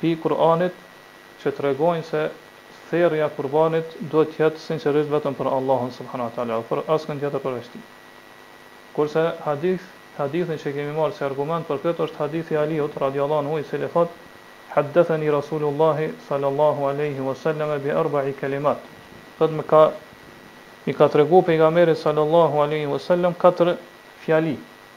prej Kur'anit që tregojnë se therja e kurbanit duhet të jetë sinqerisht vetëm për Allahun subhanahu wa ta'ala dhe për askënd tjetër përveç Tij. Kurse hadith, hadithin që e kemi marrë si argument për këtë është hadithi i Aliut radijallahu anhu i cili thotë, Haddathani Rasulullahi sallallahu alejhi wa sallame bi arba'i kalimat, thotë më ka më ka tregu pejgamberi sallallahu alejhi wa sallam katër fjali,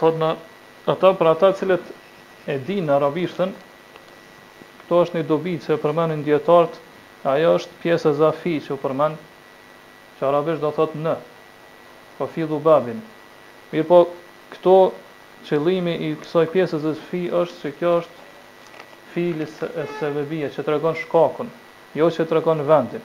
Thot në ata për ata të cilët e dinë arabishten, këtu është një dobi që e përmendin dijetarët, ajo është pjesëza fi që u përmend, që arabisht do thot në, po fi dhubabin. Mirëpo, këtu qëllimi i kësaj pjesëze fi është që kjo është fi es-sebebije, që tregon shkakun, jo që tregon vendin.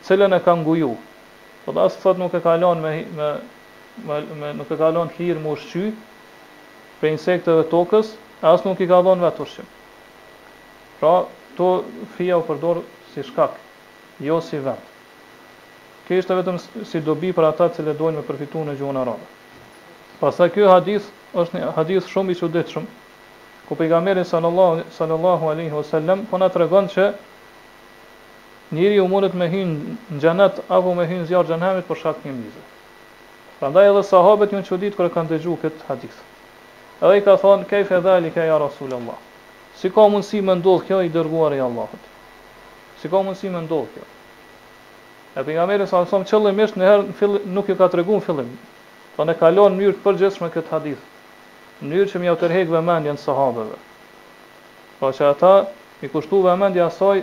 të cilën e ka ngujuar, po as thotë nuk e ka lënë me me me me nuk e ka lënë lirë me u ushqy prej insekteve tokës, e as nuk i ka dhënë vetë ushqim. Pra, këtu fija u përdor si shkak, jo si vend. Kjo ishte vetëm si dobi për ata që dojnë me përfitu në gjuhën arabe. Pastaj ky hadith është një hadith shumë i çuditshëm, ku pejgamberi sallallahu sallallahu alaihi wasallam po na tregon që Njeriu mundet me hy në xhenet apo me hy në zjarr xhehennemit për shkak të një mize. Prandaj edhe sahabët janë çuditë kur e kanë dëgju këtë hadith. Edhe i kanë thonë kejfe dhalike ja Rasulallah. Si ka mundësi me ndodhë kjo i dërguari i Allahut? Si ka mundësi me ndodhë kjo? E pejgamberi sa sa qëllimisht njëherë në fillim nuk ju ka treguar në fillim. Po e ka lënë në mënyrë të përgjithshme këtë hadith. Në mënyrë që me jau tërheq vëmendjen sahabeve. Pra që ata me i kushtu vëmendje asaj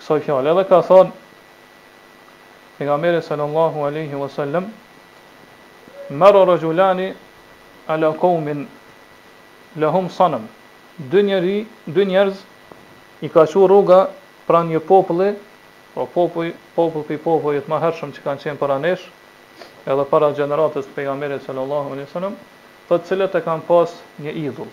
kësaj fjale. Edhe ka thënë pejgamberi sallallahu alaihi wasallam Marra rajulani ala qaumin lahum sanam. Dy njeri, dy njerëz i ka çu rruga pranë një populli, o popull, popull prej popujve të mëhershëm që kanë qenë para nesh, edhe para gjeneratës së pejgamberit sallallahu alaihi wasallam, të cilët e kanë pas një idhull,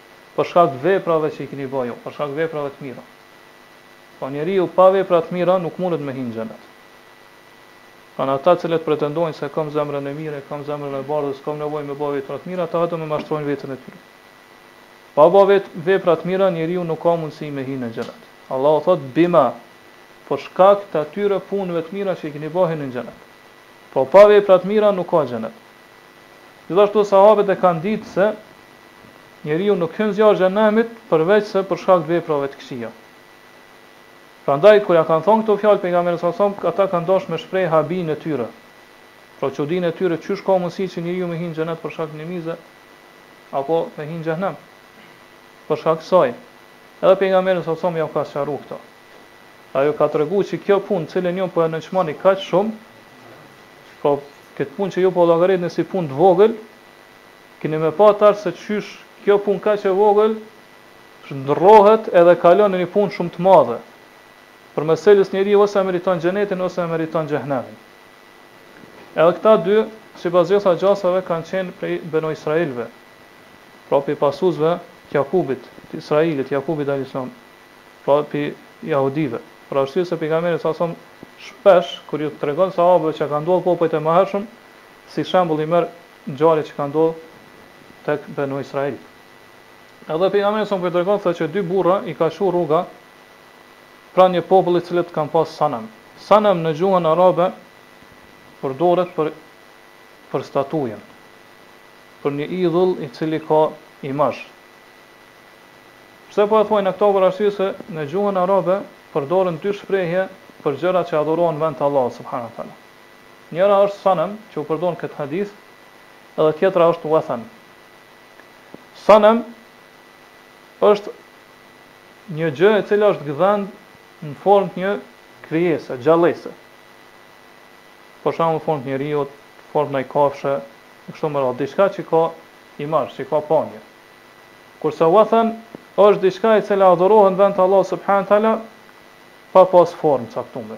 Për shkak të veprave që i keni bërë ju, për shkak të veprave të mira. Po njeriu pa vepra të mira nuk mundet me hi në xhenet. Ka ata të cilët pretendojnë se kam zemrën e mirë, kam zemrën e bardhë, s'kam nevojë me bë vepra të mira, ata vetëm e mashtrojnë veten e tyre. Pa bë vepra të mira njeriu nuk ka mundësi me hi në xhenet. Allahu thotë bima, për shkak të atyre punëve të mira që i keni bërë hini në xhenet. Po pa vepra të mira nuk ka xhenet. Gjithashtu sahabët e kanë ditë se Njeriu nuk hyn n'zjarr t'xhenemit përveçse për shkak të veprave të këqija. Prandaj kur ja kanë thonë këto fjalë Pejgamberit sa sa ata kanë dashtë me shpreh habinë e tyre, pra çudinë e tyre qysh ka mundësi që njeriu me hyn n'xhenet për shkak një mize apo me hyn n'xhenem për shkak kësaj. Edhe Pejgamberi sa sa ja u ka sqaru këto. Pra ju ka tregu që kjo punë të cilën ju po e nënçmoni kaq shumë, po këtë punë që ju po llogaritni si punë të vogël, Keni me pa tash se qysh kjo punë kaq e vogël shndërrohet edhe kalon në një punë shumë të madhe. Përmes së cilës njeriu ose e meriton xhenetin ose e meriton xhehenemin. Edhe këta dy, sipas gjitha gjasave, kanë qenë prej Benu Israilëve, pra prej pasuesve të Jakubit, të Israilit, Jakubit alejhisselam, pra prej jahudive. Për arsye se Pejgamberi sa sa shpesh kur ju tregon sahabëve çka ka ndodhur te popujt e mëhershëm, si shembull i merr ngjarje që ka ndodhur tek Benu Israil. Edhe pejgamberi sa po i tregon thotë që dy burra i ka çu rruga pranë një populli të cilët kanë pas sanam. Sanam në gjuhën arabe përdoret për për statujën, për një idhull i cili ka imazh. Pse po e thom këto për arsye se në gjuhën arabe përdoren dy shprehje për gjëra që adhurohen n'vend të Allahut subhanahu wa taala. Njëra është sanam, që u përdor në këtë hadith, edhe tjetra është wathan. Sanam është një gjë e cila është gdhend në formë të një krijese, gjallese. Për shembull në formë të njeriu, në formë të një kafshe, e kështu me radhë, diçka që ka imazh, që ka pamje. Kurse wathan është diçka e cila adhurohet në vend të Allahut subhanahu teala pa pas formë t'caktume.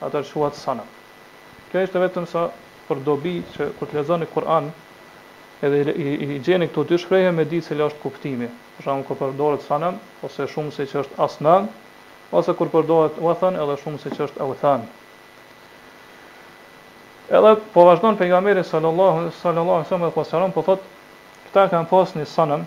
Ata quhet sanam. Kjo ishte vetëm sa për dobi që kur të lexoni Kur'an edhe i gjeni këto dy shprehje me ditë cila është kuptimi. Për shembull kur përdoret sanam ose shumësi ç'është asnam ose kur përdoret wathan edhe shumësi ç'është authan. Edhe po vazhdon pejgamberi sallallahu sallallahu alaihi wasallam po thotë këta kanë pas një sanam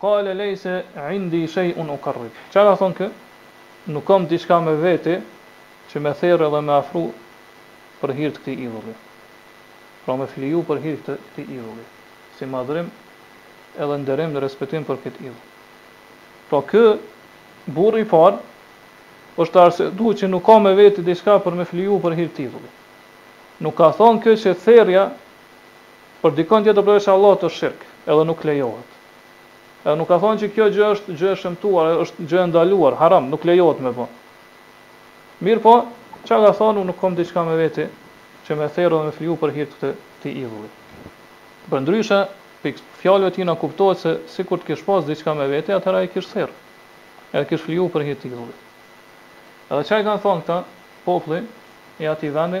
Kale lejse indi shej un u karrib. Çfarë ka thonë ky? Nuk kam diçka me vete që me therë dhe me afru për hir të këtij idhulli. Pra me fliju për hir të këtij idhulli, si madhrim edhe nderim dhe respektim për këtë idhull. Pra ky burri i parë është arsyetu që nuk ka me vete diçka për me fliju për hir të idhullit. Nuk ka thonë ky që therja Për dikënd tjetër do përveç Allahut është shirk, edhe nuk lejohet. Edhe nuk ka thënë që kjo gjë është gjë e shëmtuar, është gjë e ndaluar, haram, nuk lejohet me bo. Mirëpo, çka ka thënë, unë nuk kam diçka me veti që me therë dhe me fliju për hir të këtë, këtij idhulli. Përndryshe, prej fjalëve të tina kuptohet se sikur të kish pas diçka me veti, atëherë ai kish therë, edhe kish fliju për hir të idhullit. Edhe çka i kanë thënë këta, populli i atij vendi,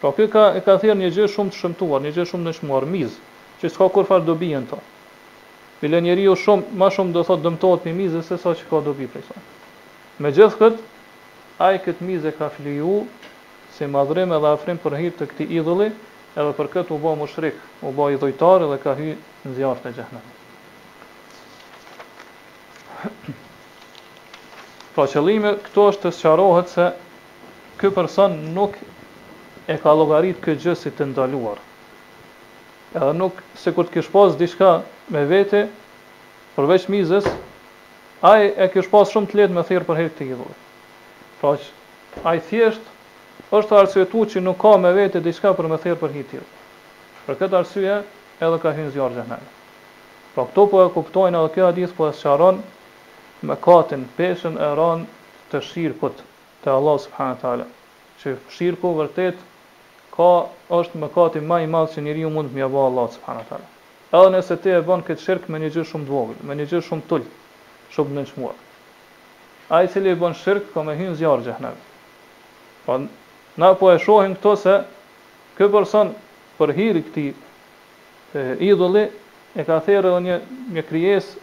Pra ky ka e ka therë një gjë shumë të shëmtuar, një gjë shumë të nënçmuar, mizë, që s'ka kurrfarë dobi në to. Bile njeriu shumë, më shumë do thotë dëmtohet prej mizës se sa që ka dobi prej saj. Megjithëkëtë, ai këtë mizë e ka fliu si madhërim edhe afrim për hir të këtij idhulli, edhe për këtë u bë mushrik, u bë idhujtar edhe ka hy në zjarr të xhehenemit. Pra qëllimi këtu është të sqarohet se Ky person nuk e ka llogaritë këtë gjë si të ndaluar. Edhe nuk, sikur të kish pas diçka me vete, përveç mizës, ai e kish pas shumë të lehtë me therë për hir të këtij idhulli. Pra që ai thjesht është arsyetuar që nuk ka me vete diçka për me therë për hir t'Tij. Për këtë arsye edhe ka hy në zjarr xhehenem. Pra këtu po e kuptojmë edhe ky hadith po e sqaron mëkatin, peshën e rëndë të shirkut. te Allahu subhane teala, që shirku vërtet ka është mëkati më i madh që njeriu mund me ia ba Allahut subhane teala, edhe nëse ti e bën këtë shirk me një gjë shumë të vogël, me një gjë shumë të ultë, shumë të nënçmuar. Ai i cili bën shirk ka me hy në zjarr të xhehenemit. Pra na po e shohim këtu se ky person për hir të këtij idhulli e ka therë edhe një një krijesë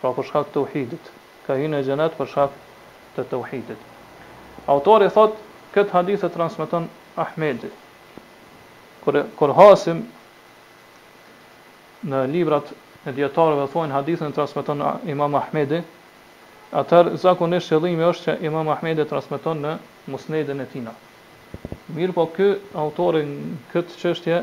pra për shkak të tauhidit, ka hyrë në xhenet për shkak të tauhidit. Autori thotë, këtë hadith e transmeton Ahmedi. Kur kur hasim në librat e dijetarëve thonë hadithin e transmeton Imam Ahmedi, atëherë zakonisht qëllimi është që Imam Ahmedi e transmeton në Musnedin e tij. Mirpo ky autori këtë çështje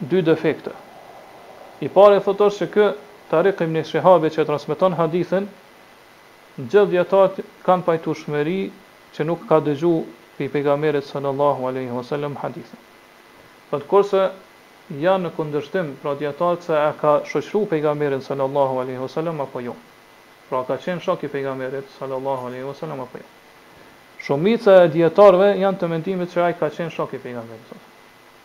dy defekte. I pari thotë është që ky Tarik ibn Shihabi që e transmeton hadithin, gjithë dijetarët kanë pajtueshmëri që nuk ka dëgju prej Pejgamberit sallallahu alejhi wa sallam hadithin. Thotë kurse janë në kundërshtim pra dijetarët se a ka shoqru Pejgamberin sallallahu alejhi wa sallam apo jo. Pra a ka qenë shok i Pejgamberit sallallahu alejhi wa sallam apo jo. Shumica e dijetarëve janë të mendimit që ai ka qenë shok i Pejgamberit sallallahu alejhi wa sallam.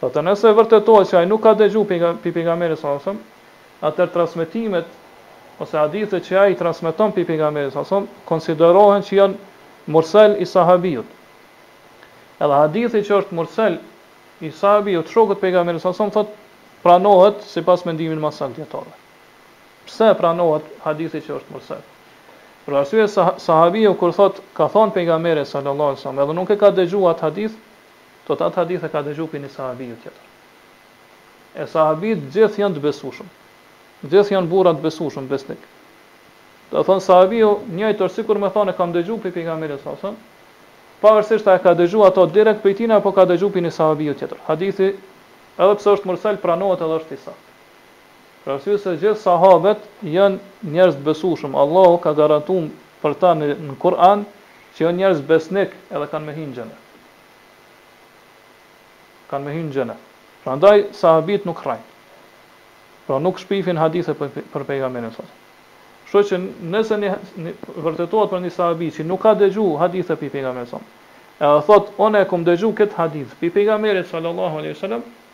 Do të thotë nëse vërtetohet që ai nuk ka dëgju pej pej pejgamberit sallallahu alejhi wasallam, atëherë transmetimet ose hadithet që ai i transmeton pej pejgamberit sallallahu alejhi wasallam konsiderohen që janë mursel i sahabiut. Edhe hadithi që është mursel i sahabiut, shokut të pejgamberit sallallahu alejhi wasallam, thotë pranohet sipas mendimit ma t'sakt dijetarëve. Pse pranohet hadithi që është mursal? Për arsye se sahabiu kur thotë ka thënë pejgamberi sallallahu alejhi wasallam, edhe nuk e ka dëgju atë hadith, Thotë atë hadith e ka dëgju prej një sahabiu tjetër. E sahabit të gjithë janë të besueshëm. Të gjithë janë burra të besueshëm besnik. Do thotë sahabiu njëjtë është sikur me thonë e kam dëgju prej pejgamberit sa sa. Pavarësisht a e ka dëgju ato direkt prej tina apo ka dëgju prej një sahabiu tjetër. Hadithi edhe pse është mursel pranohet edhe është i saktë. Për arsye se gjithë sahabet janë njerëz të besueshëm, Allahu ka garantu për ta në në Kur'an që janë njerëz besnik edhe kanë me hi në Xhenet. Kanë me hi në Xhenet. Prandaj sahabit nuk rrajnë. Pra nuk shpifin hadithe për, për pejgamberin sa. Kështu që nëse një, një vërtetohet për një sahabi që nuk ka dëgju hadithe prej pejgamberit sa. Edhe thot, unë e kum dëgju këtë hadith prej pejgamberit sallallahu alaihi wasallam,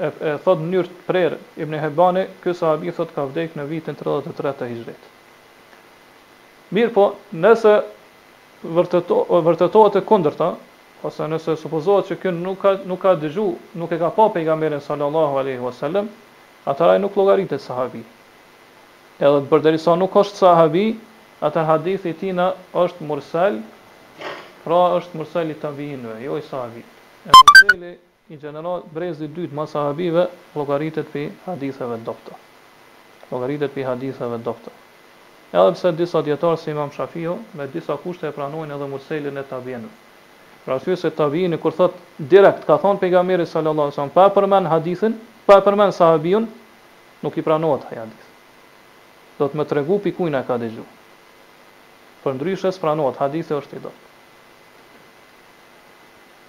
e thot në mënyrë të prerë Ibn Hibani, ky sahabi thot ka vdek në vitin tridhjetë e tre të Hixhrit. Mirpo, nëse vërteto, vërtetohet e kundërta, ose nëse supozohet që ky nuk ka nuk ka dëgju, nuk e ka pa pejgamberin sallallahu alaihi wasallam, atëra ai nuk llogaritet sahabi. Edhe përderisa nuk është sahabi, atë hadithi i tina është mursel, pra është mursel i tabiinëve, jo i sahabit. E murseli I gjeneral, brezit dytë mas sahabive, llogaritet prej haditheve dobëta. Llogaritet prej haditheve dobëta. Edhe pse disa dijetarë si Imam Shafiu, me disa kushte e pranojnë edhe murselin e tabiinëve. Për arsye se tabiini kur thotë direkt ka thënë pejgamberi sallallahu alejhi ve sellem pa e përmend hadithin, pa e përmend sahabiun, nuk i pranohet ai hadith. Duhet me tregu pi kujna e ka degju. Përndryshe s'pranohet, hadithi është i dobët.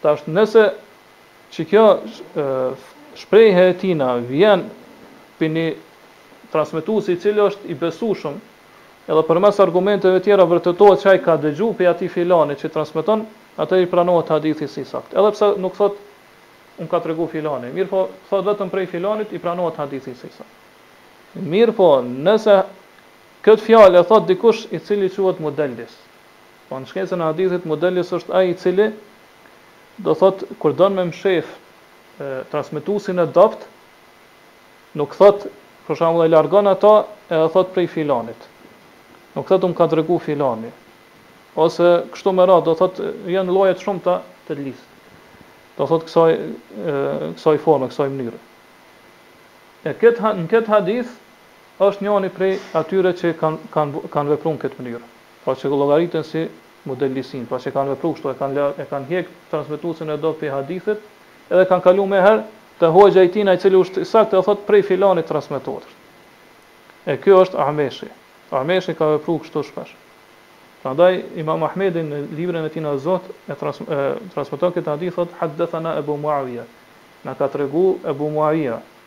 Tash nëse që kjo shprehje e tina vjen prej një transmetuesi i cili është i besueshëm, edhe përmes argumenteve tjera vërtetohet se ai ka dëgju prej atij filani që transmeton, atë i pranohet hadithi si i saktë. Edhe pse nuk thotë m'ka tregu filani, mirëpo thotë vetëm prej filanit i pranohet hadithi si i saktë. Mirëpo, nëse këtë fjalë e thotë dikush i cili quhet mudellis, Po në shkencën e hadithit mudelis është ai i cili do thot kur don me mshef transmetuesin e dopt nuk thot për shembull e largon ato e thot prej filanit. Nuk thot um ka tregu filani. Ose kështu me radhë do thot janë lloje të shumta të tedlisit. Do thot kësaj kësaj forme, kësaj mënyre. E këtë në këtë hadith është njëri prej atyre që kanë kanë kanë vepruar këtë mënyrë. Pra që llogariten si mudellisinë, pra që kanë vepru kështu, e kanë e kanë hjek transmetuesin e dobët prej hadithit, edhe kanë kalu me her te hoxha i tinaj i cili është i saktë e thot prej filanit transmetohet. E ky është Ameshi. Ameshi ka vepru kështu shpesh. Prandaj Imam Ahmedi në librin e tina Zuhd e transmeton këtë hadith thot haddathana Abu Muawiya. Na ka tregu Abu Muawiya,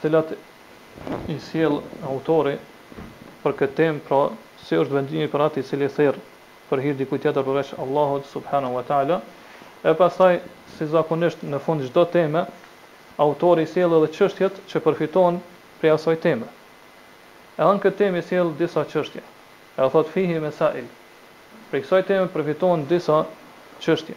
të cilat i sjell autori për këtë temë, pra si është vendimi për atë i cili therr për hir dikujt tjetër përveç Allahut subhanahu wa ta'ala, e pastaj si zakonisht në fund çdo teme autori sjell edhe çështjet që përfitohen prej asaj teme. Edhe në këtë temë i sjell disa çështje, edhe thotë fihi mesa'il, prej kësaj teme përfitohen disa çështje.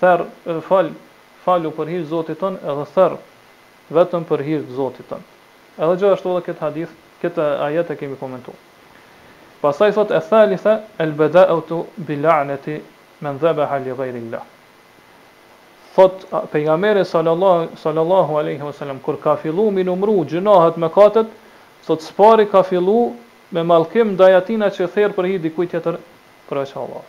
Therr, fal, falu për hir të Zotit tënd, edhe therr, vetëm për hir të Zotit tënd. Edhe gjithashtu edhe këtë hadith, këtë ajet e kemi komentu. Pastaj thotë e thalitha el beda'atu bi la'nati men dhabaha li ghayri Allah. Thot pejgamberi sallallahu sallallahu alaihi wasallam kur ka fillu mi numru gjynahet, mëkatet, thot spari ka fillu me mallkim ndaj atina që therr për hir dikujt tjetër përveç Allahut.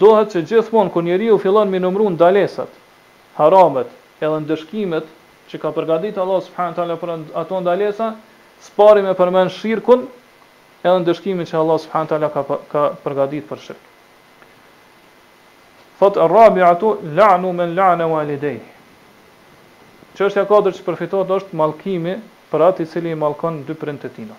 Duhet që gjithmonë kur njeriu fillon m'i numëru ndalesat, haramet, edhe ndëshkimet që ka përgaditë Allahu subhanahu wa taala për ato ndalesa, së pari me përmend shirkun edhe ndëshkimin që Allahu subhanahu wa taala ka ka përgaditë për shirk. Thotë Ar-Rabi'atu la'nu men la'ana walidayhi. Çështja e katërt që përfitohet është mallkimi për atë i cili i mallkon dy prindt e tina.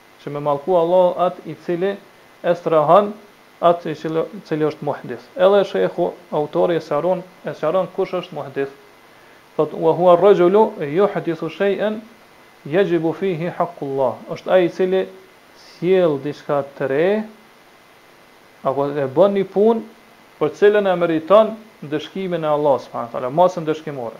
Qe e mallkon Allahu atë i cili e strehon atë i cili është muhdith. Edhe shejhu, autori e sqaron, e sqaron kush është muhdith. Thotë: "Wa huwa ar-rajulu yuhdithu shay'an yajibu fihi hakku Allah", është ai i cili sjell diçka të re apo e bën një punë për të cilën e meriton ndëshkimin e Allahut subhanahu wa taala, masën ndëshkimore.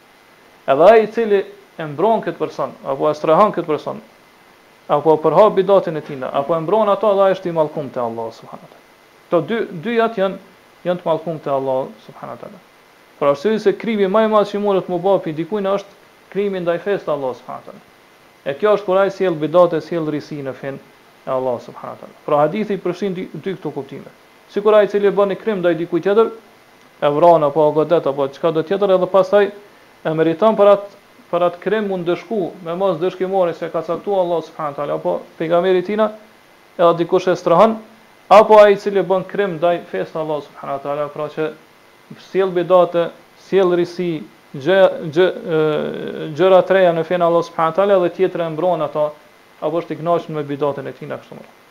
Edhe ai i cili e mbron këtë person, apo e strehon këtë person, apo e përhap bidatin e tij, apo e mbron ato, edhe ai është i mallkuar te Allahu subhanahu wa taala. Të dy dyjat janë janë të mallkuar te Allahu subhanahu wa taala. Për arsye se krimi më i madh që i mundet mu bë pi dikujt është krimi ndaj fesë të Allahut subhanahu wa taala. E kjo është kur ai sjell bidate, sjell risi në fenë e Allahut subhanahu wa taala. Pra hadithi përfshin të dy dy këto kuptime. Sikur ai i cili bën një krim ndaj dikujt tjetër, e vran apo e godet apo çka do tjetër edhe pastaj e meriton për atë për atë krim mu ndëshku me masë ndëshkimore siç e ka caktu Allahu subhane teala apo pejgamberi i tina edhe dikush e strehon apo ai i cili bën krim ndaj fesë të Allahu subhane teala pra që sjell bidate sjell risi gjë gjë gjëra të reja në fenë Allahu subhane teala edhe tjetri e mbron ato apo është i kënaqur me bidaten e tina kështu me radhë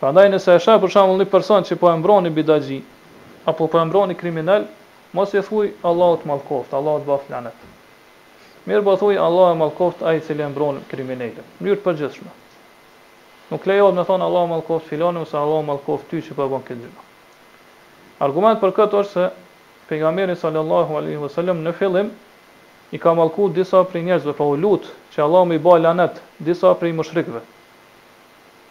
Prandaj nëse e sheh për shembull një person që po e mbron një bidaxhi, apo po e mbron një kriminel, mos i thuaj Allahu të mallkoftë, Allahu të baftë lanet. Mirëpo thuaj Allahu e mallkoftë ai i cili e mbron kriminelin, në mënyrë të përgjithshme. Nuk lejohet me thonë Allahu e mallkoftë filanin ose Allahu mallkoftë ty që po e bën këtë gjë. Argument për këtë është se pejgamberi sallallahu alaihi wasallam në fillim i ka mallku disa prej njerëzve, pra u lut që Allahu me i ba lanet disa prej mushrikëve.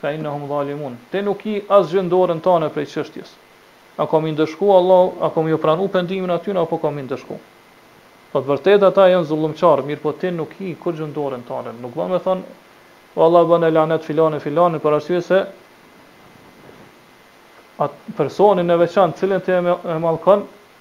Fe innehum zalimun. Ti nuk ki asgjë në dorën tane prej çështjes. A ka me i ndëshku Allahu, a ka me ju pranu pendimin atyne apo ka me i ndëshku? Po me të vërtetë ata janë zullumqarë, mirëpo ti nuk ki kurrgjë në dorën tane. Nuk ban me thonë, O Allah bane lanet filanin filanin për arsye se atë personin e veçantë të cilin ti e mallkon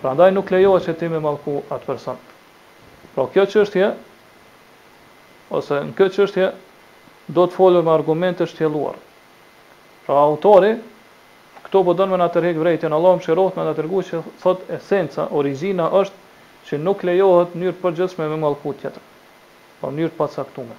Prandaj nuk lejohet që ti me mallku atë person. Pra kjo çështje ose në kjo çështje duhet të folur me argumente të shtjelluar. Pra autori këtu po don me na tërhek vërejtjen, Allahu e mëshiroft me na tregu që thot esenca, origjina është që nuk lejohet në mënyrë të përgjithshme me mallku tjetrin. Pra në mënyrë të pacaktume.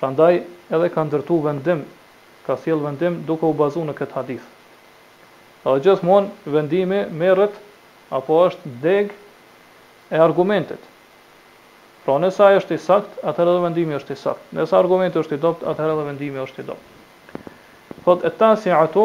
Prandaj edhe ka ndërtu vendim, ka sjellë vendim duke u bazu në këtë hadith. Dhe gjithmonë vendimi merret apo është degë e argumentit. Pra nëse ai është i saktë, atëherë edhe vendimi është i saktë. Nëse argumenti është i dobët, atëherë edhe vendimi është i dobët. Thot e tasi'atu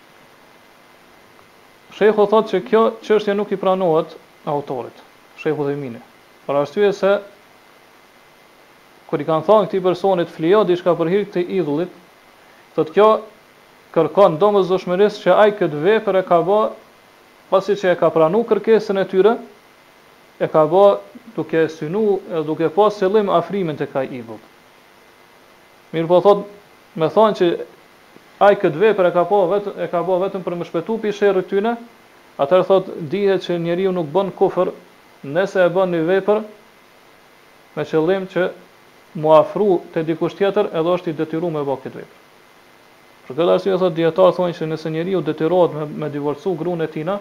Shejhu thotë që kjo çështje nuk i pranohet autorit, Shejh Uthejmini, për arsye se kur i kanë thënë këtij personit flijo diçka për hir këtij idhullit, thotë kjo kërkon domosdoshmërisht që ai këtë vepër e ka bë pasi që e ka pranu kërkesën e tyre, e ka bë duke synu edhe duke pas qëllim afrimin tek ai idhull. Mirëpo thotë, me thon që ai këtë vepër e ka bo vetëm e ka bo vetëm për me shpetu pi sherrit tyne, atëherë thotë dihet që njeriu nuk bën kufër nëse e bën një vepër me qëllim që mu afru te dikush tjetër edhe është i detyru me bo këtë vepër. Për këtë arsye thotë dijetarët thonë që nëse njeriu detyrohet me me divorcu grunë e tina,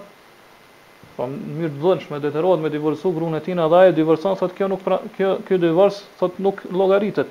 po në mënyrë të dhunshme detyrohet me divorcu grunë e tina dhe ai e divorcon thotë kjo nuk pra, kjo ky divorc thotë nuk llogaritet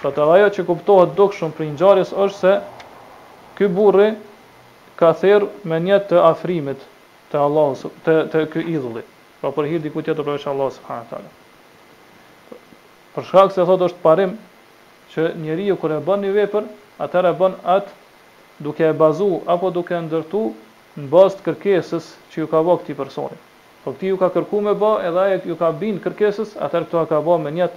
Thotë edhe ajo që kuptohet dukshëm prej ngjarjes është se ky burri ka therr me njet të afrimit te Allahu sub te te ky idhulli, pra për hir dikujt tjetër përveç Allahut subhanahu wa taala. Për shkak se thotë është parim që njeriu kur e bën një vepër, atëherë e bën atë duke e bazu apo duke e ndërtu në bazë të kërkesës që ju ka ba këtij personi. Pi këtij ju ka kërku me ba edhe ai ju ka bind kërkesës, atëherë këta e ka ba me njet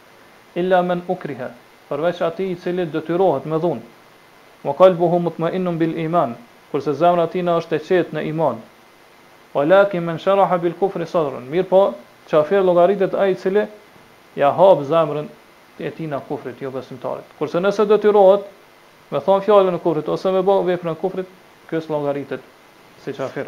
Illa men ukriha, përveç atij i cili detyrohet me dhunë, wa kalbuhu mutmainnun bil iman, kurse zemra e tina është e qetë në iman, wa lakin men sharaha bil kufri sadran, mirëpo qafir llogaritet ai i cili ja hap zemrën e tina kufrit, jobesimtarit. Kurse nëse detyrohet me thon fjalën e kufrit ose me ba veprën e kufrit, ky s'llogaritet si qafir.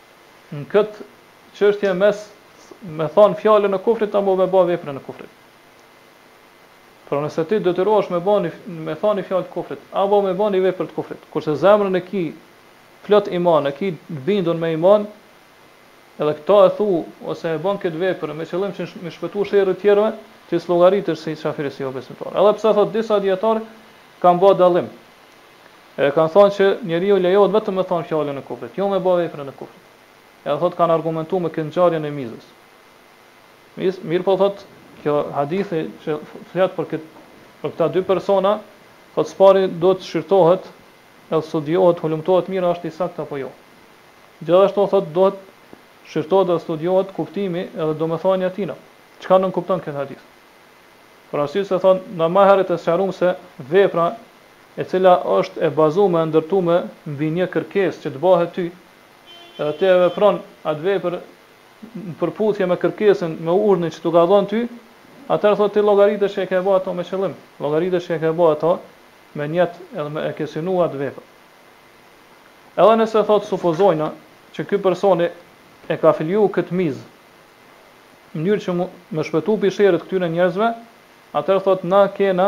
në këtë çështje mes me thon fjalën e kufrit apo me bë veprën e kufrit. Por nëse ti detyrohesh me ba ni me thon ni fjalë të kufrit apo me ba ni vepër të kufrit, kurse zemrën e ki plot iman, e ki të bindur me iman, edhe këta e thu ose e bën këtë vepër me qëllim që me shpëtu sherrit të tjerëve, ti s'llogaritesh si qafir e si jobesimtar. Edhe pse thotë disa dietar kanë bë dallim. Edhe kanë thënë që njeriu lejohet vetëm me thënë fjalën e kufrit, jo me ba veprën e kufrit. Edhe thotë kanë argumentu me këtë ngjarjen e mizës. Mirëpo thotë, kjo hadithi që flet për këtë për këta dy persona, thotë s'pari duhet të shqyrtohet edhe studiohet, hulumtohet mirë a është i saktë apo jo. Gjithashtu thotë duhet shqyrtohet dhe studiohet kuptimi edhe domethënia e tina, çka nënkupton ky hadith. Për arsye se thotë, na ma herët e sqaruam se vepra e cila është e bazume e ndërtume mbi një kërkesë që të bahet ty, edhe ti e vepron atë vepër në përputhje me kërkesën, me urdhnin që t'u ka dhënë ty, atëherë thotë ti llogaritesh që e ke ba atë me qëllim, llogaritesh që e ke ba atë me njet edhe e ke synu atë vepër. Edhe nëse thotë supozojna që ky personi e ka fliju këtë mizë, në mënyrë që mu shpëtu pi sherrit këtyre njerëzve, atëherë thotë na kena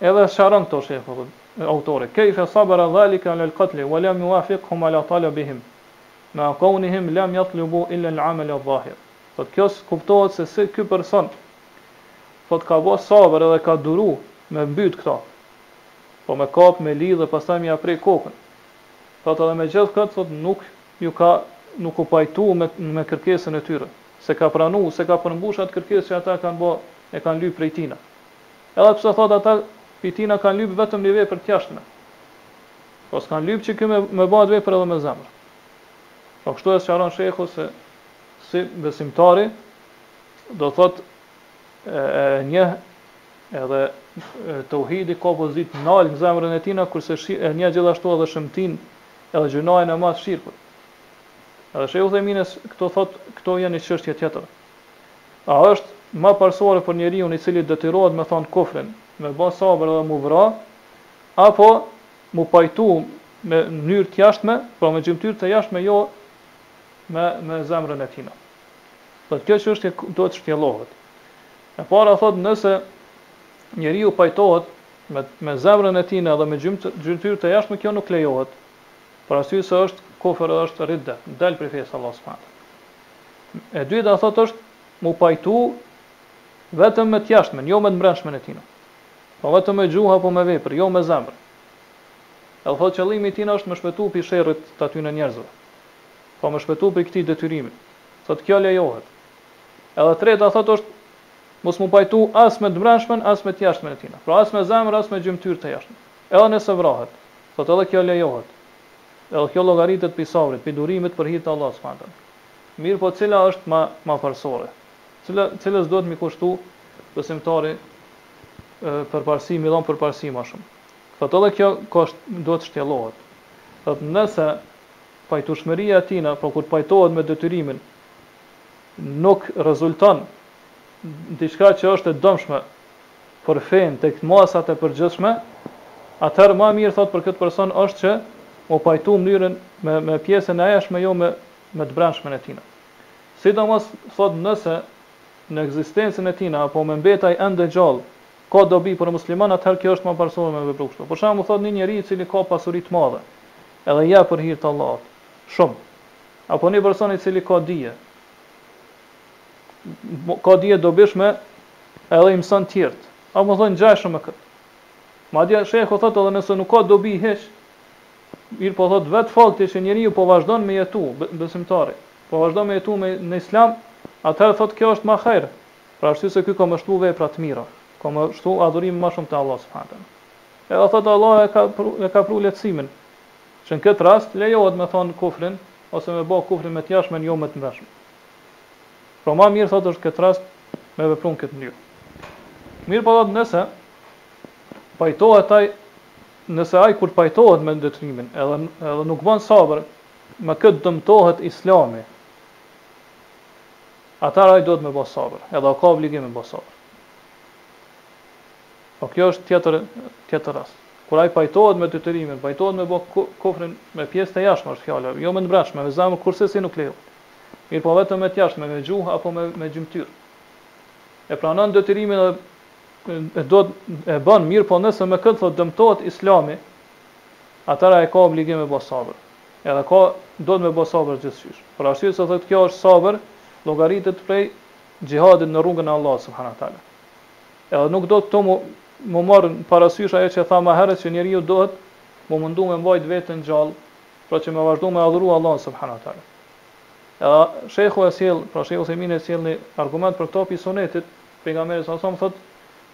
Edhe sqaron këtu shejhu, autori, Kejfe sabara zalike ala l'katli wa lem juafikhum ala talabihim, ma'a kounihim lem jatlubu illa l'amel adh-dhahir. Thotë, kjo kuptohet se si ky person, thotë, ka bo sabër edhe ka duru me e mbyt këta, po me kap, me lidh dhe pastaj me ia prek kokën. Thotë, edhe me gjithë këtë, thotë, nuk ju ka, nuk u pajtu me, me kërkesën e tyre, s'e ka pranu, s'e ka përmbush atë kërkesë që ata e kanë bo, e kanë lyp prej tina. Edhe pse thotë ata pi tina kanë lyp vetëm një vepër t'jashtme. Pra s'kanë lyp që ky me e ba atë vepër edhe me zemër. Pra kështu e sqaron shejhu se si besimtari do thotë e e njeh edhe tauhidi ka pozitë nalt n'zemrën e tina kurse e njeh gjithashtu edhe shëmtinë edhe gjynahun e madh shirkun. Edhe shejhu Uthejmini këtu thotë këtu jep një çështje tjetër. A është ma parsore për njeriun i cili detyrohet me thanë kufrin, me ba sabër edhe mu vra, apo mu pajtu me mënyrë t'jashtme, pra me gjymtyrë të jashtme jo me me zemrën e tina. Thotë kjo çështje duhet t'shtjellohet. E para thotë nëse njeriu pajtohet me me zemrën e tina dhe me gjymtyrë të jashtme kjo nuk lejohet. Për arsye se është kufër dhe është ridde, dalë prej fesë s'Allahut subhanahu teala. E dyta thotë është mu pajtu vetëm me të jashtmen, jo me të mbrenshmen e tina. Pra vetëm me gjuhë apo me vepër, jo me zemër. Edhe thotë qëllimi i tina është me shpëtu pi sherrit të atyne njerëzve. Apo me shpëtu pi këtij detyrimi. Thotë kjo lejohet. Edhe treta thotë është mos mu pajtu as me të mbrenshmen, as me të jashtmen e tina. Pra as me zemër, as me gjymtyrë të jashtme. Edhe nëse vrahet. Thotë edhe kjo lejohet. Edhe kjo llogaritet pi sabrit, pi durimit për hir të Allahut subhanahu wa taala. Mirëpo cila është ma parësore? Cila cilës duhet mi kushtu besimtari përparësi, mi dha përparësi ma shumë? Thotë edhe kjo çështje duhet t'shtjellohet. Thotë nëse pajtushmëria e tina, pra kur pajtohet me detyrimin, nuk rezulton n'diçka që është e dëmshme, për fenë tek masat e përgjithshme, atëherë ma mirë thotë për këtë person është që mu pajtu n'mënyrën me me pjesën e jashtme jo me me të brendshmën e tina. Sidomos thotë nëse në ekzistencën e tina apo me mbet ai ende gjallë ka dobi për musliman atëherë kjo është ma parësore me vepru kështu. Për shembull thotë një njeri i cili ka pasuri të madhe edhe jep për hir të Allahut shumë apo një person i cili ka dije ka dije dobishme edhe i mëson tjerët. Domethënë gjat shumë këtë. Madje shejhu thotë edhe nëse nuk ka dobi hiç, mirëpo thotë vetë fakti që njeriu po vazhdon me jetu, besimtari, po vazhdon me jetu me, në islam, atëherë thotë kjo është ma hajr, pra është se kjo ka me shtu vepra të mira, ka me shtu adhurim ma shumë të Allahut subhanahu wa taala. Edhe thotë Allahu e ka pru, e ka pru lehtësimin, që në këtë rast lejohet me thonë kufrin, ose me bo kufrin me t'jashtmen jo me t'mrendshmen. Pra ma mirë thotë është n'këtë rast me vepru në këtë mënyrë. Mirëpo thotë nëse pajtohet ai, nëse ai kur pajtohet me detyrimin edhe, edhe nuk bën sabër, me këtë dëmtohet islami, atër ai duhet me bo sabër, edhe e ka obligim me bo sabër. Po kjo është tjetër, tjetër rast. Kur ai pajtohet me detyrimin, pajtohet me bo kufrin me pjesë të jashtme është fjala, jo me t'mrendshme, me zemër kurrsesi nuk lejohet. mirëpo vetëm me t'jashtme, me gjuhë apo me me gjymtyrë. E pranon detyrimin dhe e do e bën, mirëpo nëse me këtë thotë dëmtohet Islami, atëherë ai ka obligim me bo sabër. Edhe ka duhet me bo sabër gjithqysh. Për arsye se thotë kjo është sabër, llogaritet prej xhihadit në rrugën e Allahut subhanahu wa taala. Edhe nuk duhet këtu mu mu marr parasysh ajo që tha më herët që njeriu duhet mu mundu me mbajt veten gjallë pra që me vazhdu me adhuru Allahun subhanahu wa taala. Edhe shejhu e sjell, pra shejhu Uthejmini e sjell një argument për këto pi sunetit, pejgamberi sa sa thotë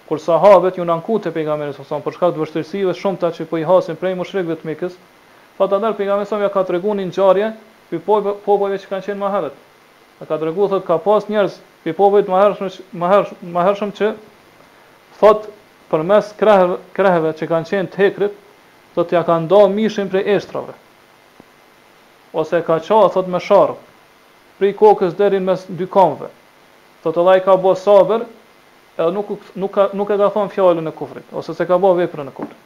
kur sahabët ju kan anku te pejgamberi sa sa për shkak të vështirësive të shumta që po i hasin prej mushrikëve të Mekës, thotë atëherë pejgamberi sa jau ka treguar një ngjarje pi popujve që kanë qenë më herët. E ka treguar thotë ka pas njerëz pi popujve të mëhershëm mëhershëm mëhershëm që thotë përmes krehëve krehëve që kanë qenë të hekrit Thotë ia kanë nda mishin prej eshtrave. Ose e ka ça, thotë me sharrë, prej kokës deri në mes dy kamëve. Thotë edhe ai ka ba sabër edhe nuk u, nuk ka, nuk e ka thanë fjalën e kufrit, ose s'e ka ba veprën e kufrit.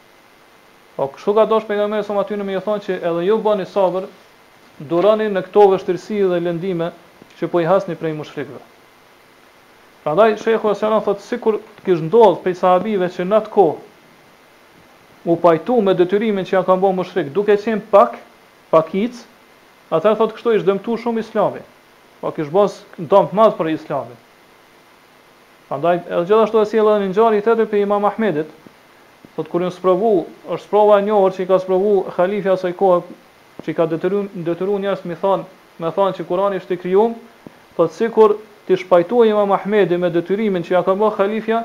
Po kështu ka dashtë Pejgamberi sa atyne me ju thanë që edhe ju bani sabër, duroni në këto vështirësi dhe lëndime që po i hasni prej mushrikëve. Prandaj shejhu e-selam thotë sikur të kish ndodhë prej sahabive që n'atë kohë u pajtu me detyrimin që ja kanë bo mushrikët duke qenë pak pakicë atëherë thotë kështu ish dëmtu shumë islami pra kish bo dëm të madh për islamin prandaj edhe gjithashtu e sjell edhe një ngjarje tjetër prej imam ahmedit thotë kur u sprovu është sprova e njohur që i ka sprovu halifja i asaj kohe që i ka detyru detyru njerëzit me thon me thon që kurani është i krijum thotë sikur t'ish pajtu imam ahmedi me detyrimin që ja ka bo halifja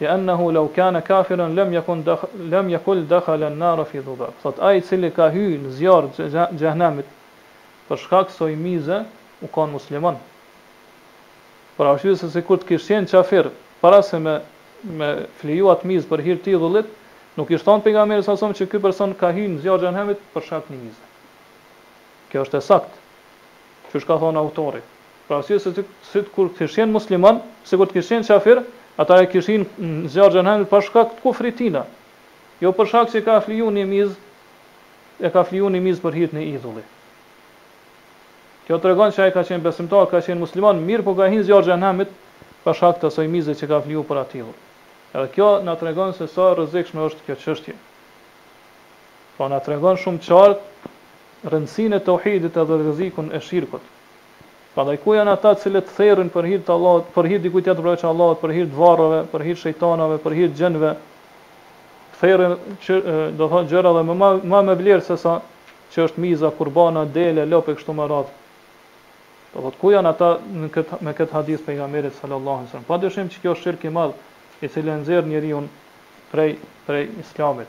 Li'annahu law kana kafiran lam yakun lam yaqul dakhala an-nar fi dhubab. Thotë ai i cili ka hy në zjarr të xhehenamit për shkak soi mize u kon musliman. Për arsye se sikur të kish qenë qafir para se me me fliju atë mizë për hir të idhullit, nuk kish thënë pejgamberi sa sa që ky person ka hy në zjarr të xhehenamit për shkak një mize. Kjo është e saktë. Qysh ka thënë autori. Për arsye se sikur të kish qenë musliman, sikur të kish qenë kafir, ai te kish hi n'zjarr xhehenemit për shkak të kufrit tina. Jo për shkak se ka fliju një miz, e ka fliju një miz për hir të një idhulli. Kjo tregon se ai ka qenë besimtar, ka qenë musliman, mirëpo ka hi n'zjarr xhehenemit për shkak të asaj mize që ka fliju për atë idhull. Edhe kjo na tregon se sa e rrezikshme është kjo çështje. Pra na tregon shumë qartë rëndësinë e teuhidit edhe rrezikun e shirkut. Prandaj ku janë ata të cilët therrin për hir të Allahut, për hir dikujt tjetër përveç Allahut, për hir të varreve, për hir shejtanave, për hir xhinve, therrin që do të thotë gjëra dhe më ma ma me vlerë se sa që është miza, kurbana, dele, lopë e kështu me radhë. Do thotë ku janë ata në këtë me këtë hadith pejgamberit sallallahu alaihi wasallam. Padyshim që kjo është shirk i madh i cili e nxjerr njeriu prej prej islamit.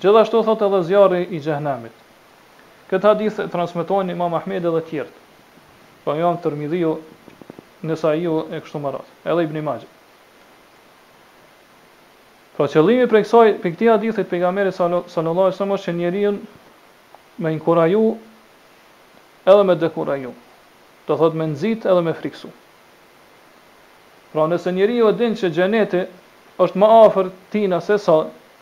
Gjithashtu thotë edhe zjarri i xhehenemit. Këtë hadith e transmetojnë Imam Ahmedi dhe tjerët, po Imam Tirmidhiu, Nesaiu e kështu me radhë, edhe Ibni Maxhe. Pra qëllimi prej kësaj, prej këtij hadithi të pejgamberit sallallahu alajhi wasallam është që njerin me inkuraju edhe me dekuraju. Do thotë me nxit edhe me frikësu. Pra nëse njeriu e din që xheneti është më afër tina se sa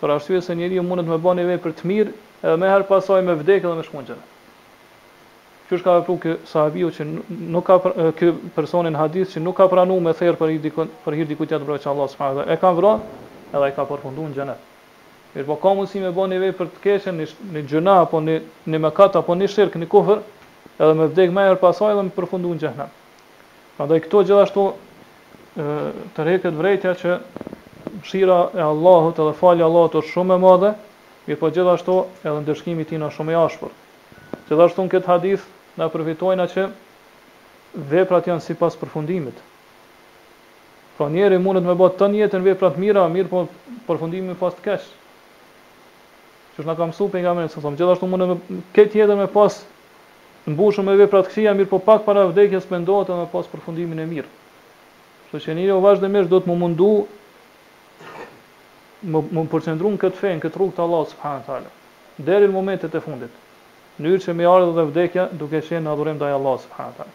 Për arsye se njeriu mundet me ba një vepër të mirë edhe meherë pas saj me vdek edhe me shku në xhenet. Qysh ka vepru ky sahabiu që nuk ka ky personi në hadith që nuk ka pranu me therr për hir dikujt për hir dikujt tjetër përveç Allahut subhanahu wa taala e kan vra edhe ai ka përfundu në xhenet. Mirëpo ka mundësi me ba një vepër të keqe një një gjynah apo një një mëkat apo një shirk një kufër edhe me vdek meherë pas saj edhe me përfundu në xhehenem. Prandaj këtu gjithashtu tërhiqet vërejtja që mëshira e Allahut edhe falja e Allahut është shumë e madhe, mirëpo gjithashtu edhe ndëshkimi i tij është shumë i ashpër. Gjithashtu në këtë hadith na përfitojnë që veprat janë sipas përfundimit. Pra njeri mundet me bo tanë jetën vepra të mira, mirëpo përfundimin pas të keq. Qysh na ka msu pejgamberi, gjithashtu mundet me krejt jetën me pas mbushur me vepra të këqija, mirëpo pak para vdekjes pendohet dhe me pas përfundimin e mirë. Kështu që njeriu vazhdimisht duhet mu mundu me u përqendru në këtë fe, në këtë rrugë të Allahut subhanahu wa taala, deri në momentet e fundit, në mënyrë që me ardh edhe vdekja duke qenë në adhurim ndaj Allahut subhanahu wa taala.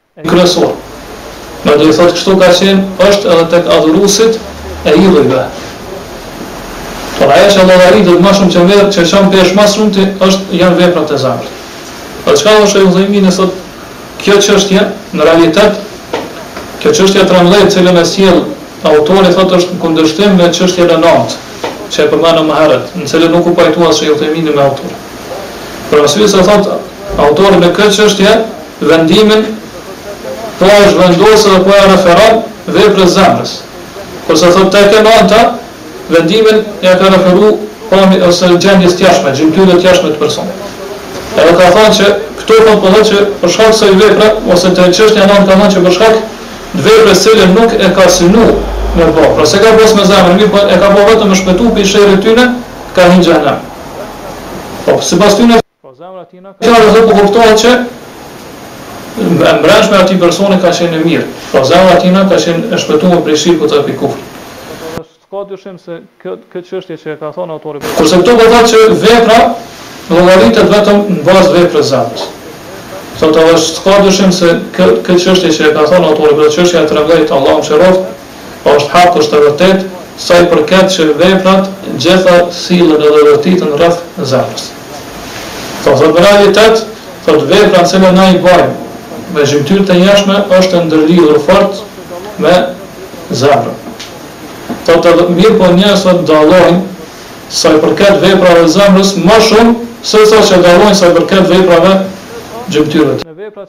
kryesor. Pra do i thotë kështu ka qenë, është edhe tek adhuruesit e idhujve. Por ajo që llogaritet më shumë që merr që çon peshë më së shumti është janë veprat e zemrës. Po çka është ajo do me thënë sot kjo çështje në realitet kjo çështje 13 të cilën e sjell autori thotë është në kundërshtim me çështjen e nëntë që e përmendëm më herët, në cilën nuk u pajtua shejh Uthejmini me autorin. Për arsye se thotë autori në këtë çështje vendimin po e zhvendos edhe po e referon veprës zemrës, kurse thotë tek e nënta vendimin ia ka referu pamjes ose gjendjes t'jashtme, gjymtyrëve t'jashtme të personit. Edhe ka thënë që këto thotë po thotë që për shkak se vepra ose te çështja nëntë ka thënë që për shkak të veprës t'cilën nuk e ka synu me bo, pra s'e ka bo me zemër, mirëpo e ka bo vetëm me shpetu prej sherrit tyne, ka hi n'xhehenem. Po, sipas tyne, Atëherë do të kuptohet që e mbrendshmja e atij personi ka qenë e mirë, pra zemra e tij ka qenë e shpëtuar prej shirkut dhe prej kufrit. Kurse këtu po thotë që vepra llogaritet vetëm në bazë të veprës së zemrës. Thotë edhe, s'ka dyshim se kjo çështje që e ka thënë autori, pra çështja e trembëdhjetë, Allahu e mëshiroftë, Është hak është e vërtetë sa i përket që veprat t'gjitha sillen edhe vërtiten rreth zemrës. Thotë thotë në realitet thotë vepra të cilën na e bajmë me gjymtyrë të jashtme është e ndërlidhur fort me zemrën. Thotë edhe mirëpo njerëzit thotë dallojnë sa i përket veprave të zemrës më shumë sesa që dallojnë sa i përket veprave t'gjymtyrëve.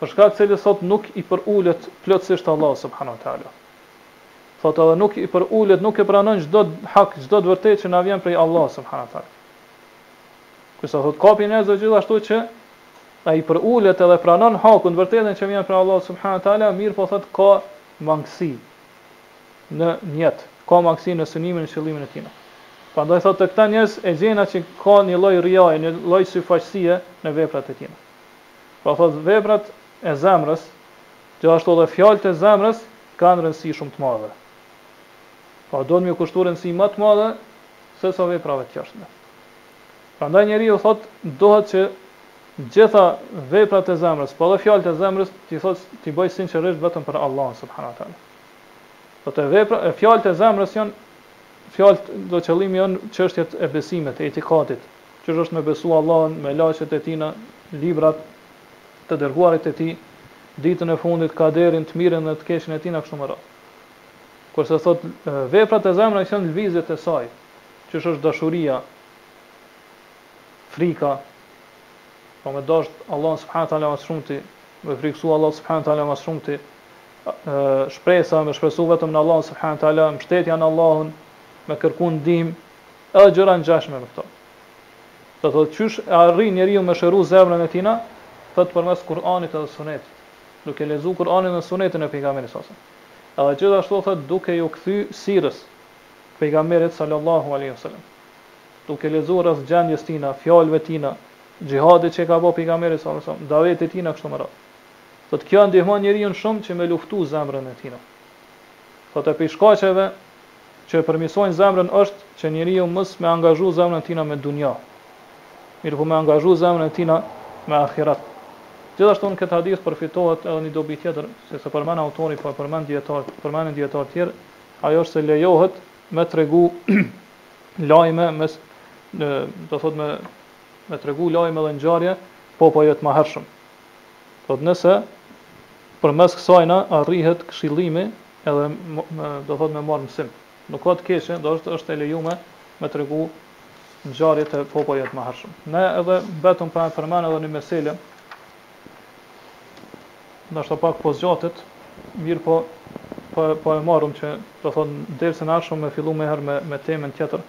Për shkak të cilit thotë nuk i përulet plotësisht Allahut subhanahu wa ta'ala. Thotë edhe nuk i përulet, nuk e pranon çdo hak, çdo të vërtetë që na vjen prej Allahut subhanahu wa ta'ala. Kurse thotë ka prej njerëzve gjithashtu që ai përulet edhe pranon hakun, të vërtetën që vjen prej Allahut subhanahu wa ta'ala, mirëpo thotë ka mangësi në nijet, ka mangësi në synimin e qëllimin e tij. Prandaj thotë te këta njerëz e gjen atë që ka një lloj rijaje, një lloj syfaqësie në veprat e tij. Pra thotë veprat e zemrës, po ashtu edhe fjalët e zemrës kanë rëndësi shumë të madhe. Pra duhet me i kushtu rëndësi më të madhe se sa veprave të jashtme. Prandaj njeriu thotë duhet që t'gjitha veprat e zemrës, po edhe fjalët e zemrës t'i thotë t'i bëjë sinqerisht vetëm për Allahun subhanahu wa taala. Po thotë vepra, fjalët e zemrës janë fjalët do qëllimi janë çështjet e besimit, e itikadit, Qysh është me besu Allahun, melaiqet e tina, librat, të derguarit e Tij, ditën e fundit, kaderin, të mirën dhe të keqen e tina kështu me radhë. Kurse thot veprat e zemrës janë lvizjet e saj, qysh është dashuria, frika, po me dashtë Allahun subhanahu teala mas shumti, me friksu Allahun subhanahu teala mas shumti, shpresa me shpresu vetëm në Allahun subhanahu teala, mbështetja në Allahun, me kërku ndihmë, Edhe gjëra të ngjashme me këto. Thotë qysh e arrin njeriu me shëru zemrën e tina, thotë përmes Kur'anit edhe Sunetit, duke lexu Kur'anin dhe Sunetin e Pejgamberit sa sa. Edhe gjithashtu thotë duke iu kthy sirës Pejgamberit sallallahu alejhi ve sellem. Duke lexu rreth gjendjes tina, fjalëve tina, xhihadit që ka bo Pejgamberi sallallahu alejhi ve sellem, davetit tina kështu me radhë. Thotë kjo e ndihmon njeriun shumë që me luftu zemrën e tina. Thotë e prej shkaqeve që e përmisojnë zemrën është që njeriu mos me angazhu zemrën tina me dunja mirëpo me angazhu zemrën e tina me ahiret gjithashtu në këtë hadith përfitohet edhe një dobi tjetër që s'e përmend autori po e përmend dijetar përmendin dijetar tjerë ajo është se lejohet me tregu lajme mes në do thot me me tregu lajme dhe ngjarje popujve të mëhershëm thot nëse përmes kësajna arrihet këshillimi Edhe do thotë me marrë mësim. Nuk ka të keqe, do është është e lejume me tregu ngjarjet e popujve të mëhershëm. Ne edhe mbetëm pa e përmend edhe një meselë, ndoshta pak po zgjatet, mirëpo po po e marrëm që do thotë dersin e ardhshëm me fillu më herë me me temën tjetër,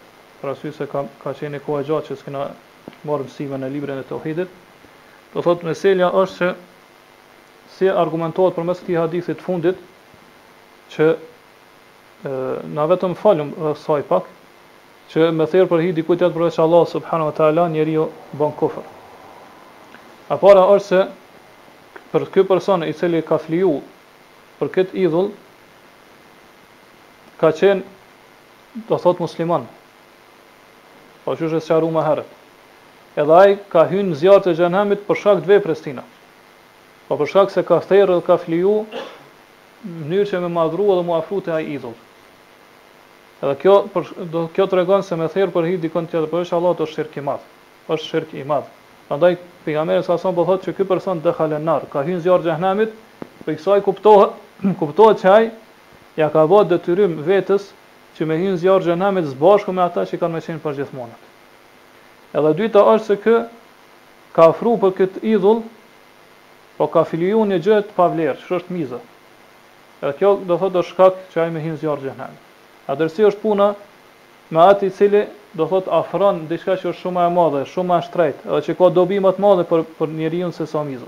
për arsye se ka ka qenë një kohë e gjatë që s'kena marrë mësime në librin e Tauhidit. Do thotë meselja është që si argumentohet përmes këtij hadithi të fundit që na vetëm folëm rreth saj pak që me therë për hir dikujt tjetër përveç Allah subhanahu wa taala njeriu bon kufër. E para është se për ky person i cili ka fliju për këtë idhull ka qenë do thot musliman, Po qysh është sqaruar më herët. Edhe ai ka hyrë në zjarr të xhennemit për shkak të veprës tina. Po për shkak se ka therë dhe ka fliju në mënyrë që me madhru edhe m'u afru te ai idhull. Edhe kjo, për, do, kjo tregon se me therë për hir dikujt tjetër, përveç Allahut shirk i madh. Është shirk i madh. Andaj, pejgamberi sa son po thotë që ky person dehalen nar, ka hyrë në zjarr xhehenemit, prej kësaj kuptohet kuptohet se ai ia ka bë detyrim vetes që me hyn zjarr xhenemit sbashku me ata që kan me qen përgjithmonët edhe e dyta është se ky ka ofru për kët idhull po ka fliju një gjë të pavlerë që është miza edhe kjo do thot është shkak që ai me hyn zjarr xhenemit atëherë si është puna me at i cili do thot afron diçka që është shum ma e madhe shum ma e shtrejtë edhe që ka dobi ma të madhe për njeriun se sa miza.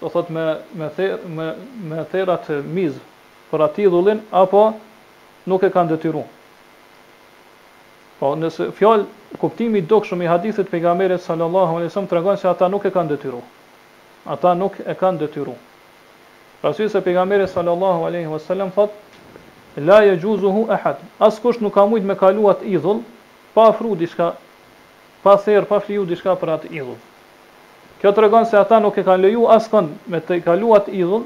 do thotë me me therë me me therë atë mizë për atë idhullin apo nuk e kanë detyru. Po nëse fjalë kuptimi i dukshëm i hadithit pejgamberit sallallahu alaihi wasallam tregon se ata nuk e kanë detyru. Ata nuk e kanë detyru. Pasi se pejgamberi sallallahu alaihi wasallam thot la yajuzuhu ahad. Askush nuk ka mujt me kalu at idhull pa afru diçka Pa therë pa fliju diçka për atë idhull. Kjo tregon se ata nuk e kanë leju askënd me tejkalu atë idhull,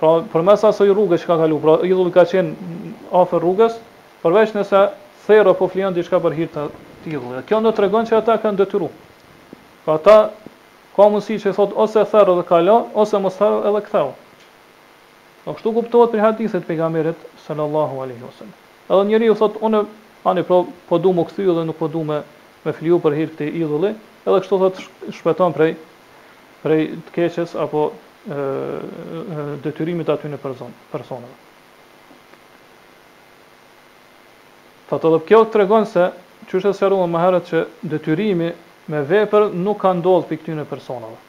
pra përmes asoj rruge që ka kalu, pra idhulli ka qenë afër rrugës, përveç nëse therr apo flijon diçka për hir të atij idhulli. Dhe kjo na tregon që ata kanë detyru. Pra ata ka mundësi që thotë ose therr edhe kalo, ose mos therr edhe ktheu. Po kështu kuptohet prej hadithit të pejgamberit sallallahu alaihi wasallam. Edhe njeriu thotë, unë, ani pra, po du m'u kthy dhe nuk po du me, me fliju për hir këtij idhulli, edhe kështu thotë shpëton prej, prej të keqes apo e, e, detyrimit të atyne person, personave. Thotë edhe kjo tregon se, qysh e sqaruam më herët që detyrimi me vepër nuk ka ndodhë prej këtyne personave.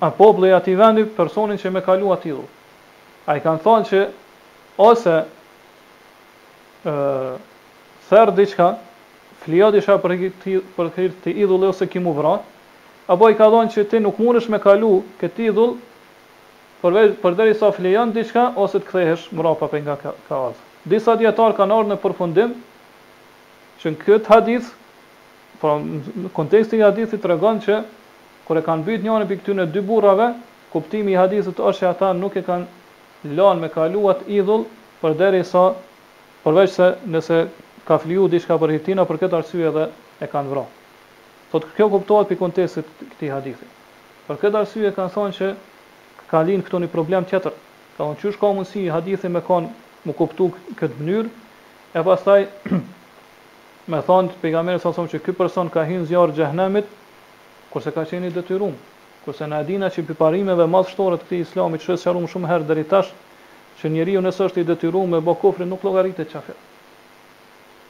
a populli i atij vendi personin që me kalu atë idhull a i kanë thonë që ose ë therr diçka flijo diçka për për hir të idhulli ose ki mu vra apo i ka thonë që ti nuk mundesh me kalu këtë idhull përveç përderisa flijon diçka ose të kthehesh mbrapa prej nga ka, ka ardhur disa dietar kanë ardhur në përfundim që në këtë hadith pra në kontekstin e hadithit tregon që Kur e kanë pyet njërin prej këtyne dy burrave, kuptimi i hadithit është që ata nuk e kanë lanë me kalu atë idhull përderisa përveçse nëse ka fliju diçka për hir tina për këtë arsye edhe e kanë vra. Thotë kjo kuptohet prej kontekstit të këtij hadithi. Për këtë arsye kanë thënë që ka lind këtu një problem tjetër, ka thënë qysh ka mundësi hadithi me kanë mu kuptu këtë mënyrë e pastaj me thanë pejgamberi sallallahu alejhi wasallam që ky person ka hyrë në zjarr të xhehenemit, kurse ka qenë i detyrum, kurse na e dina që prej parimeve madhështore të këtij Islami që e sqarum shumë herë deri tash, që njeriu nëse është i detyrum me bo kufrin nuk llogaritet qafir.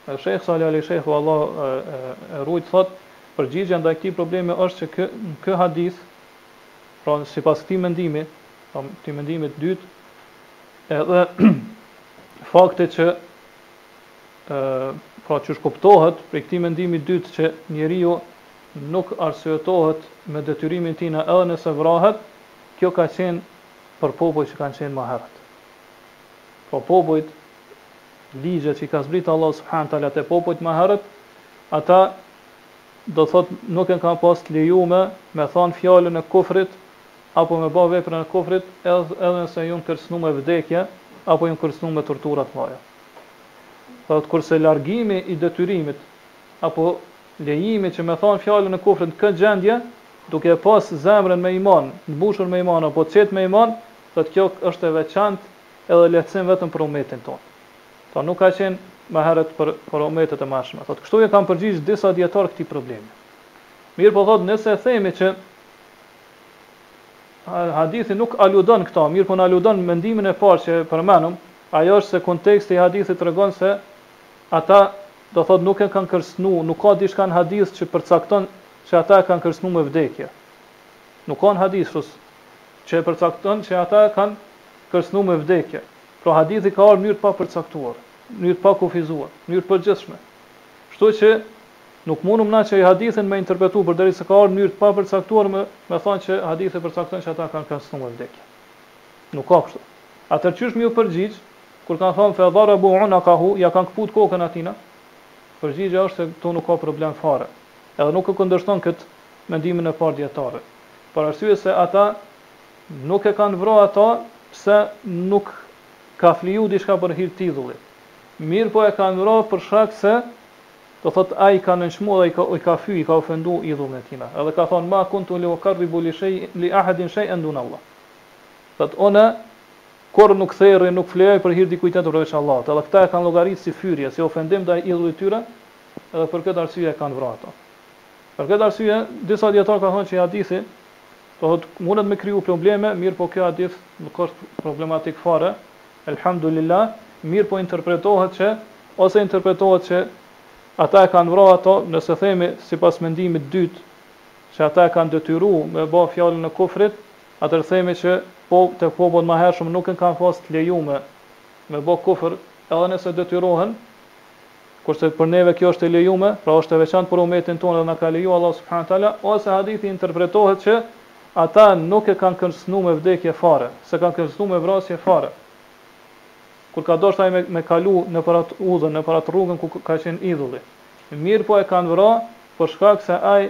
Edhe Shejh Salih Ali Shejh Allahu e rujt thot, përgjigja ndaj këtij problemi është që ky ky hadith, pra sipas këtij mendimi, pra këtij mendimi të dytë, edhe fakti që Ë, pra qysh kuptohet prej këtij mendimi të dytë që njeriu nuk arsyetohet me detyrimin e tina edhe nëse vrahet, kjo ka qenë për popujt që kanë qenë më herët. Pra popujt, ligjet që i ka zbritë Allahu subhanahu teala te popujt më herët, ata do thotë nuk e kanë pas të lejume me thanë fjalën e kufrit apo me ba veprën e kufrit edhe nëse jon kërcënu me vdekje apo jon kërcënu me tortura të mëdha. Thotë kurse largimi i detyrimit apo lejimi që me thanë fjalën e kufrit në këtë gjendje, duke e pas zemrën me iman, të mbushur me iman apo të qetë me iman, thotë kjo është e veçantë edhe lehtësim vetëm për ummetin tonë. Pra nuk ka qenë më herët për për ummetet e mëhershme. Thotë kështu i janë përgjigj disa dijetarë këtij problemi. Mirëpo thotë nëse themi që hadithi nuk aludon këta, mirëpo na aludon mendimin e parë që e përmenëm, Ajo është se konteksti i hadithit tregon se ata, do thotë, nuk e kanë kërcënu, nuk ka diçka në hadith që përcakton që ata e kanë kërcënu me vdekje. Nuk ka në hadith që e përcakton që ata e kanë kërcënu me vdekje. Pra hadithi ka ardhur në mënyrë të papërcaktuar, në mënyrë të pakufizuar, në mënyrë të përgjithshme. Kështu që nuk mundëm na që hadithin me interpretu përderisa ka ardhur në mënyrë të papërcaktuar me me thanë që hadithi përcakton që ata kanë kërcënu me vdekje. Nuk ka kështu. Atëherë qysh me iu përgjigj, kur kanë thënë fe dharabu unukahu, ja kanë këput kokën atina? Përgjigja është se këtu nuk ka problem fare, edhe nuk e kundërshton këtë mendimin e parë dijetarëve, për arsye se ata nuk e kanë vra ata pse nuk ka fliju diçka për hir të idhullit, mirëpo e kanë vra për shkak se, do thotë, ai i ka nënçmu dhe i ka i ka fy, i ka ofendu idhullin e tyre, edhe ka thënë, ma kuntu liuqarribu li shej li ahadin shej'en dun Allah. Thotë, Unë kurrë nuk therr e nuk flijoj për hir dikujt tjetër përveç Allahut. Edhe këtë e kanë llogaritë si fyrje, si ofendim ndaj idhullit të tyre, edhe për këtë arsye e kanë vrarë ata. Për këtë arsye, disa dijetarë kanë thënë që hadithi, do të thotë, mundet me kriju probleme, mirëpo ky hadith nuk është problematik fare, elhamdulilah, mirëpo interpretohet që, ose interpretohet që ata e kanë vrarë ata, nëse themi sipas mendimit të dytë, që ata e kanë detyruar me ba fjalën e kufrit, Atëherë themi që po tek popujt më të hershëm nuk e kanë pas të lejume me bo kufër edhe nëse detyrohen, kurse për neve kjo është e lejume, pra është e veçantë për umetin tonë dhe na ka leju Allahu subhana wa taala, ose hadithi interpretohet që ata nuk e kanë kërcënu me vdekje fare, s'e kanë kërcënu me vrasje fare. Kur ka dashtë ai me me kalu nëpër atë udhën, nëpër atë rrugën ku ka qenë idhulli. Mirëpo e kanë vra për shkak se ai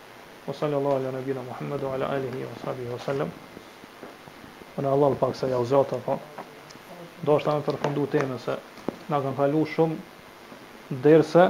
Wa sallallahu ala nabina Muhammed wa ala alihi wa sahbihi wa sallam Bonu hallall pak se jua zgjata po deshta me përfundu temën se na kanë kalu shumë derse